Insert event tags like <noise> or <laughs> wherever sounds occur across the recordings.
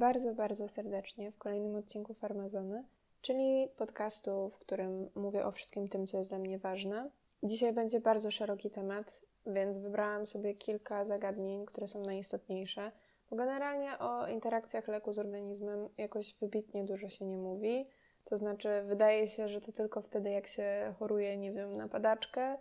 bardzo, bardzo serdecznie w kolejnym odcinku Farmazony, czyli podcastu, w którym mówię o wszystkim tym, co jest dla mnie ważne. Dzisiaj będzie bardzo szeroki temat, więc wybrałam sobie kilka zagadnień, które są najistotniejsze, bo generalnie o interakcjach leku z organizmem jakoś wybitnie dużo się nie mówi. To znaczy, wydaje się, że to tylko wtedy, jak się choruje, nie wiem, na padaczkę,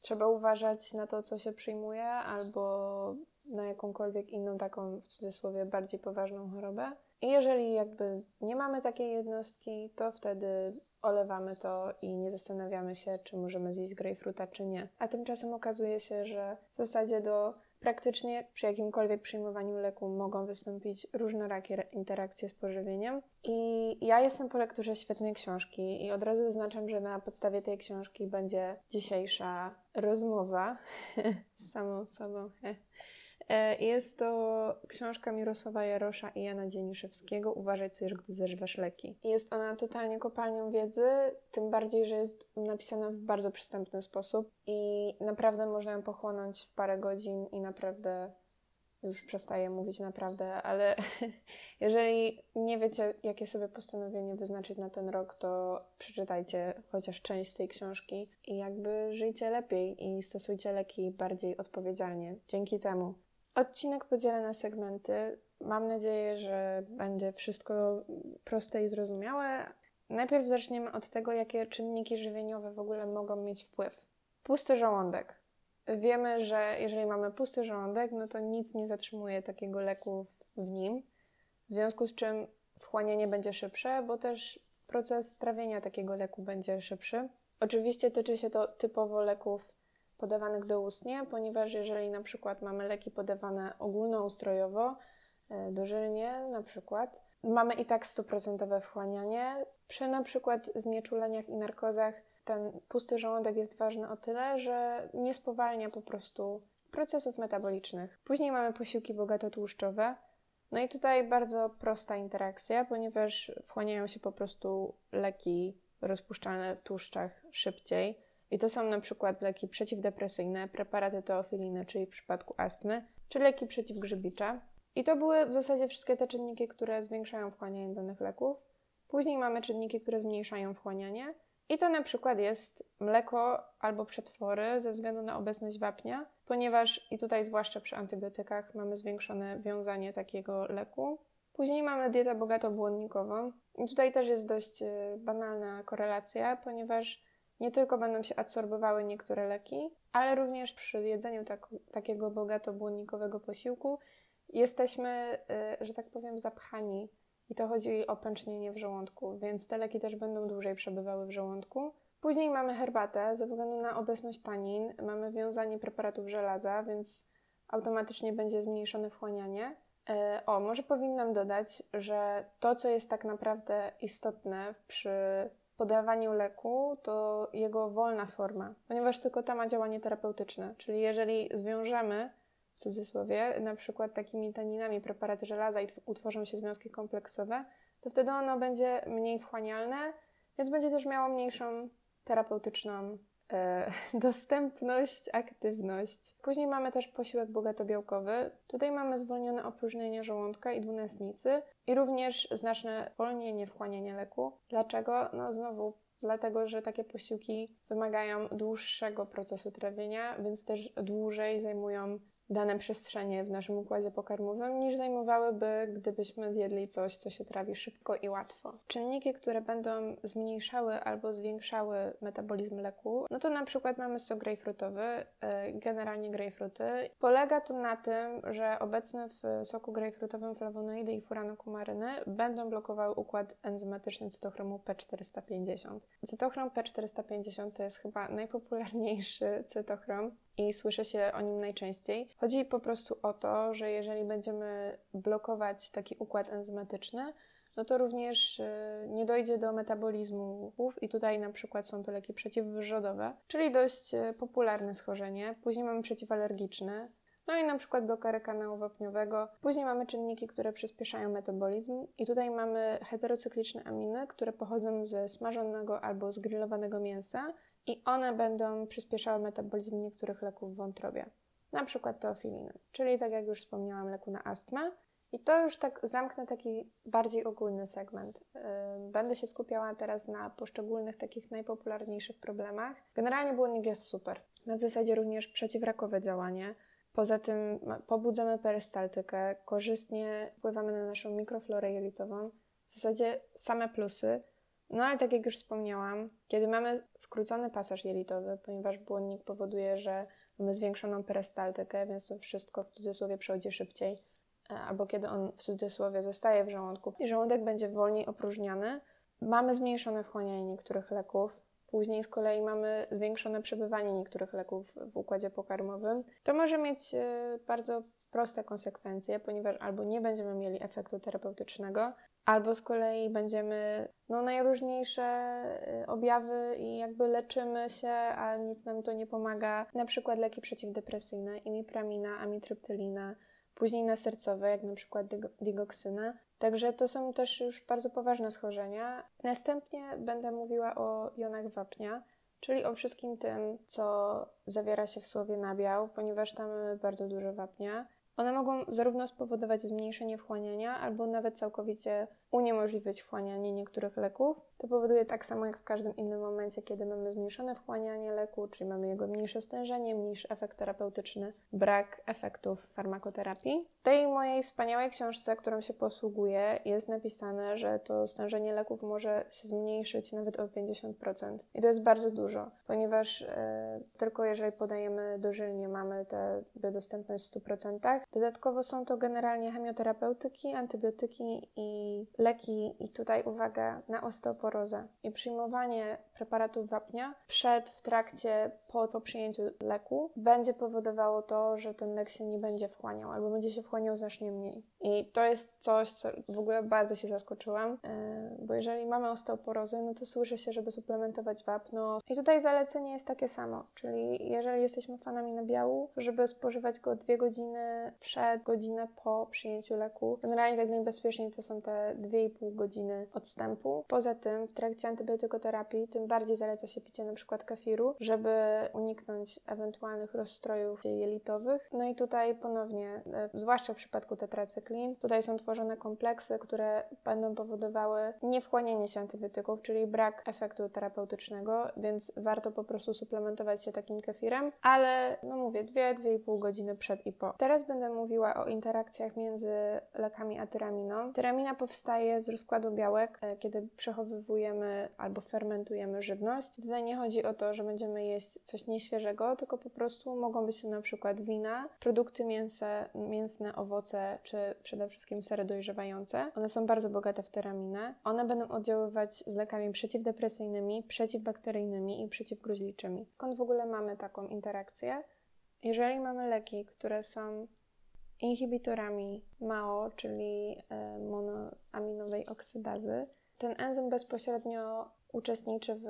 trzeba uważać na to, co się przyjmuje, albo na jakąkolwiek inną taką, w cudzysłowie, bardziej poważną chorobę. I jeżeli jakby nie mamy takiej jednostki, to wtedy olewamy to i nie zastanawiamy się, czy możemy zjeść grejpfruta, czy nie. A tymczasem okazuje się, że w zasadzie do praktycznie przy jakimkolwiek przyjmowaniu leku mogą wystąpić różnorakie interakcje z pożywieniem. I ja jestem po lekturze świetnej książki i od razu zaznaczam, że na podstawie tej książki będzie dzisiejsza rozmowa <laughs> z samą sobą. <laughs> E, jest to książka Mirosława Jarosza i Jana Dzieniszewskiego Uważaj, co jesz, gdy zażywasz leki. Jest ona totalnie kopalnią wiedzy, tym bardziej, że jest napisana w bardzo przystępny sposób i naprawdę można ją pochłonąć w parę godzin i naprawdę już przestaję mówić naprawdę, ale <laughs> jeżeli nie wiecie, jakie sobie postanowienie wyznaczyć na ten rok, to przeczytajcie chociaż część z tej książki i jakby żyjcie lepiej i stosujcie leki bardziej odpowiedzialnie. Dzięki temu Odcinek podzielę na segmenty. Mam nadzieję, że będzie wszystko proste i zrozumiałe. Najpierw zaczniemy od tego, jakie czynniki żywieniowe w ogóle mogą mieć wpływ. Pusty żołądek. Wiemy, że jeżeli mamy pusty żołądek, no to nic nie zatrzymuje takiego leku w nim, w związku z czym wchłanianie będzie szybsze, bo też proces trawienia takiego leku będzie szybszy. Oczywiście tyczy się to typowo leków podawanych doustnie, ponieważ jeżeli na przykład mamy leki podawane ogólnoustrojowo, e, dożylnie na przykład, mamy i tak stuprocentowe wchłanianie. Przy na przykład znieczuleniach i narkozach ten pusty żołądek jest ważny o tyle, że nie spowalnia po prostu procesów metabolicznych. Później mamy posiłki bogato tłuszczowe. No i tutaj bardzo prosta interakcja, ponieważ wchłaniają się po prostu leki rozpuszczalne w tłuszczach szybciej. I to są na przykład leki przeciwdepresyjne, preparaty teofiliny, czyli w przypadku astmy, czy leki przeciwgrzybicze. I to były w zasadzie wszystkie te czynniki, które zwiększają wchłanianie danych leków. Później mamy czynniki, które zmniejszają wchłanianie. I to na przykład jest mleko albo przetwory ze względu na obecność wapnia, ponieważ i tutaj zwłaszcza przy antybiotykach mamy zwiększone wiązanie takiego leku. Później mamy dietę bogato błonnikową. I tutaj też jest dość y, banalna korelacja, ponieważ nie tylko będą się adsorbowały niektóre leki, ale również przy jedzeniu tak, takiego bogato błonnikowego posiłku jesteśmy, y, że tak powiem, zapchani. I to chodzi o pęcznienie w żołądku, więc te leki też będą dłużej przebywały w żołądku. Później mamy herbatę, ze względu na obecność tanin, mamy wiązanie preparatów żelaza, więc automatycznie będzie zmniejszone wchłanianie. Y, o, może powinnam dodać, że to, co jest tak naprawdę istotne przy podawaniu leku to jego wolna forma, ponieważ tylko ta ma działanie terapeutyczne. Czyli jeżeli zwiążemy, w cudzysłowie, na przykład takimi taninami preparaty żelaza i utworzą się związki kompleksowe, to wtedy ono będzie mniej wchłanialne, więc będzie też miało mniejszą terapeutyczną <laughs> dostępność, aktywność. Później mamy też posiłek bogato-białkowy. Tutaj mamy zwolnione opróżnienie żołądka i dwunastnicy i również znaczne zwolnienie wchłaniania leku. Dlaczego? No znowu dlatego, że takie posiłki wymagają dłuższego procesu trawienia, więc też dłużej zajmują dane przestrzenie w naszym układzie pokarmowym niż zajmowałyby, gdybyśmy zjedli coś, co się trawi szybko i łatwo. Czynniki, które będą zmniejszały albo zwiększały metabolizm leku, no to na przykład mamy sok grejpfrutowy, e, generalnie grejpfruty. Polega to na tym, że obecne w soku grejpfrutowym flawonoidy i furanokumaryny będą blokowały układ enzymatyczny cytochromu P450. Cytochrom P450 to jest chyba najpopularniejszy cytochrom i słyszy się o nim najczęściej. Chodzi po prostu o to, że jeżeli będziemy blokować taki układ enzymatyczny, no to również y, nie dojdzie do metabolizmu i tutaj na przykład są to leki przeciwwrzodowe, czyli dość y, popularne schorzenie. Później mamy przeciwalergiczne, no i na przykład blokery kanału wapniowego. Później mamy czynniki, które przyspieszają metabolizm i tutaj mamy heterocykliczne aminy, które pochodzą ze smażonego albo zgrillowanego mięsa i one będą przyspieszały metabolizm niektórych leków w wątrobie, na przykład teofiliny, czyli tak jak już wspomniałam, leku na astmę. I to już tak zamknę taki bardziej ogólny segment. Będę się skupiała teraz na poszczególnych takich najpopularniejszych problemach. Generalnie błonnik jest super. Ma w zasadzie również przeciwrakowe działanie. Poza tym pobudzamy perystaltykę, korzystnie wpływamy na naszą mikroflorę jelitową. W zasadzie same plusy. No ale tak jak już wspomniałam, kiedy mamy skrócony pasaż jelitowy, ponieważ błonnik powoduje, że mamy zwiększoną perystaltykę, więc to wszystko w cudzysłowie przechodzi szybciej, e, albo kiedy on w cudzysłowie zostaje w żołądku i żołądek będzie wolniej opróżniany, mamy zmniejszone wchłanianie niektórych leków, później z kolei mamy zwiększone przebywanie niektórych leków w układzie pokarmowym. To może mieć e, bardzo proste konsekwencje, ponieważ albo nie będziemy mieli efektu terapeutycznego, albo z kolei będziemy no, najróżniejsze y, objawy i jakby leczymy się, a nic nam to nie pomaga. Na przykład leki przeciwdepresyjne, imipramina, amitryptylina, później na sercowe, jak na przykład digoksyna. Także to są też już bardzo poważne schorzenia. Następnie będę mówiła o jonach wapnia, czyli o wszystkim tym, co zawiera się w słowie nabiał, ponieważ tam mamy bardzo dużo wapnia. One mogą zarówno spowodować zmniejszenie wchłaniania, albo nawet całkowicie uniemożliwić wchłanianie niektórych leków. To powoduje tak samo jak w każdym innym momencie, kiedy mamy zmniejszone wchłanianie leku, czyli mamy jego mniejsze stężenie, mniejszy efekt terapeutyczny, brak efektów farmakoterapii. W tej mojej wspaniałej książce, którą się posługuję, jest napisane, że to stężenie leków może się zmniejszyć nawet o 50%. I to jest bardzo dużo, ponieważ e, tylko jeżeli podajemy dożylnie, mamy tę biodostępność w 100%. Dodatkowo są to generalnie chemioterapeutyki, antybiotyki i leki i tutaj uwaga na osteoporozę i przyjmowanie preparatów wapnia przed, w trakcie, po, po przyjęciu leku będzie powodowało to, że ten lek się nie będzie wchłaniał albo będzie się wchłaniał znacznie mniej. I to jest coś, co w ogóle bardzo się zaskoczyłam, yy, bo jeżeli mamy osteoporozę, no to słyszy się, żeby suplementować wapno. I tutaj zalecenie jest takie samo, czyli jeżeli jesteśmy fanami nabiału, żeby spożywać go dwie godziny przed, godzinę po przyjęciu leku. Generalnie tak najbezpieczniej to są te 2,5 godziny odstępu. Poza tym w trakcie antybiotykoterapii tym bardziej zaleca się picie na przykład kafiru, żeby uniknąć ewentualnych rozstrojów jelitowych. No i tutaj ponownie, e, zwłaszcza w przypadku tetracyklin, tutaj są tworzone kompleksy, które będą powodowały niewchłanianie się antybiotyków, czyli brak efektu terapeutycznego, więc warto po prostu suplementować się takim kefirem, ale no mówię, 2-2,5 godziny przed i po. Teraz będę mówiła o interakcjach między lekami a tyraminą. Tyramina powstaje z rozkładu białek, e, kiedy przechowywujemy albo fermentujemy żywność. Tutaj nie chodzi o to, że będziemy jeść coś nieświeżego, tylko po prostu mogą być to na przykład wina, produkty mięse, mięsne, owoce, czy przede wszystkim sery dojrzewające. One są bardzo bogate w tyraminę. One będą oddziaływać z lekami przeciwdepresyjnymi, przeciwbakteryjnymi i przeciwgruźliczymi. Skąd w ogóle mamy taką interakcję? Jeżeli mamy leki, które są inhibitorami MAO, czyli e, monoaminowej oksydazy, ten enzym bezpośrednio uczestniczy w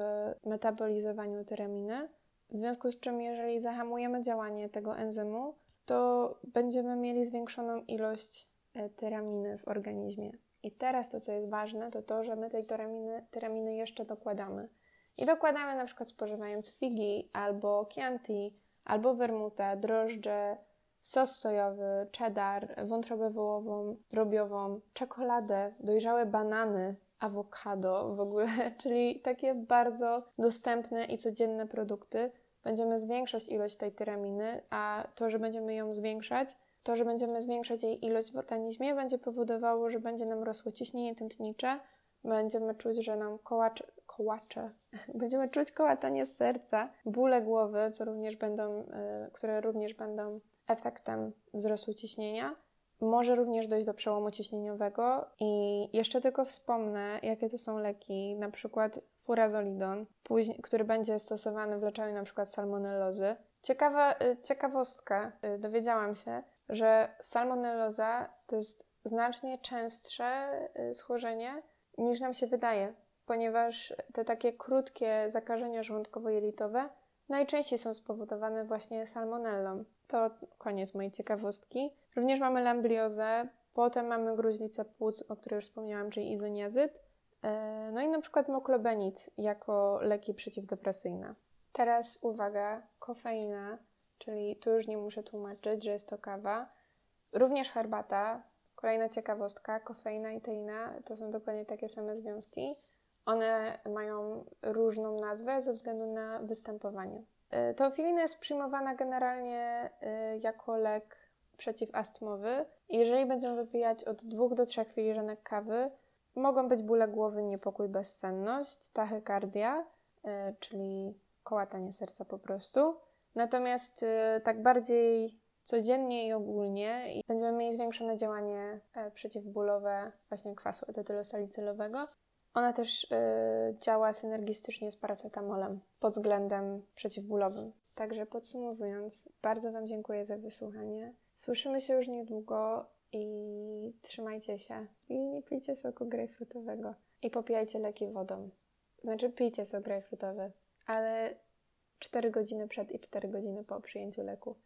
metabolizowaniu tyraminy, w związku z czym jeżeli zahamujemy działanie tego enzymu, to będziemy mieli zwiększoną ilość e, tyraminy w organizmie. I teraz to, co jest ważne, to to, że my tej tyraminy, tyraminy jeszcze dokładamy. I dokładamy na przykład spożywając figi, albo chianti, albo wermutę, drożdże, sos sojowy, cheddar, wątrobę wołową, drobiową, czekoladę, dojrzałe banany, awokado w ogóle, <laughs> czyli takie bardzo dostępne i codzienne produkty. Będziemy zwiększać ilość tej tyraminy, a to, że będziemy ją zwiększać, to, że będziemy zwiększać jej ilość w organizmie, będzie powodowało, że będzie nam rosło ciśnienie tętnicze, będziemy czuć, że nam kołacze, kołacze, <laughs> będziemy czuć kołatanie serca, bóle głowy, co również będą, y, które również będą efektem wzrostu ciśnienia. Może również dojść do przełomu ciśnieniowego i jeszcze tylko wspomnę, jakie to są leki, na przykład furazolidon, który będzie stosowany w leczeniu na przykład salmonellozy. Ciekawa, y, ciekawostka, y, dowiedziałam się, że salmonelloza to jest znacznie częstsze y, schorzenie niż nam się wydaje, ponieważ te takie krótkie zakażenia żołądkowo-jelitowe najczęściej są spowodowane właśnie salmonellą. To koniec mojej ciekawostki. Również mamy lambliozę, potem mamy gruźlicę płuc, o której już wspomniałam, czyli izoniazyt. E, no i na przykład moklobenit jako leki przeciwdepresyjne. Teraz uwaga, kofeina, czyli tu już nie muszę tłumaczyć, że jest to kawa. Również herbata, Kolejna ciekawostka, kofeina i teina to są dokładnie takie same związki. One mają różną nazwę ze względu na występowanie. Y, teofilina jest przyjmowana generalnie y, jako lek przeciwastmowy. Jeżeli będziemy wypijać od 2 do 3 filiżanek kawy, mogą być bóle głowy, niepokój, bezsenność, tachykardia, y, czyli kołatanie serca po prostu. Natomiast tak bardziej codziennie i ogólnie będziemy mieli zwiększone działanie e, przeciwbólowe właśnie kwasu acetylosalicylowego. Ona też y, działa synergistycznie z paracetamolem pod względem przeciwbólowym. Także podsumowując, bardzo Wam dziękuję za wysłuchanie. Słyszymy się już niedługo i trzymajcie się. I nie pijcie soku grejpfrutowego. I popijajcie leki wodą. Znaczy pijcie sok grejpfrutowy, ale 4 godziny przed i 4 godziny po przyjęciu leku.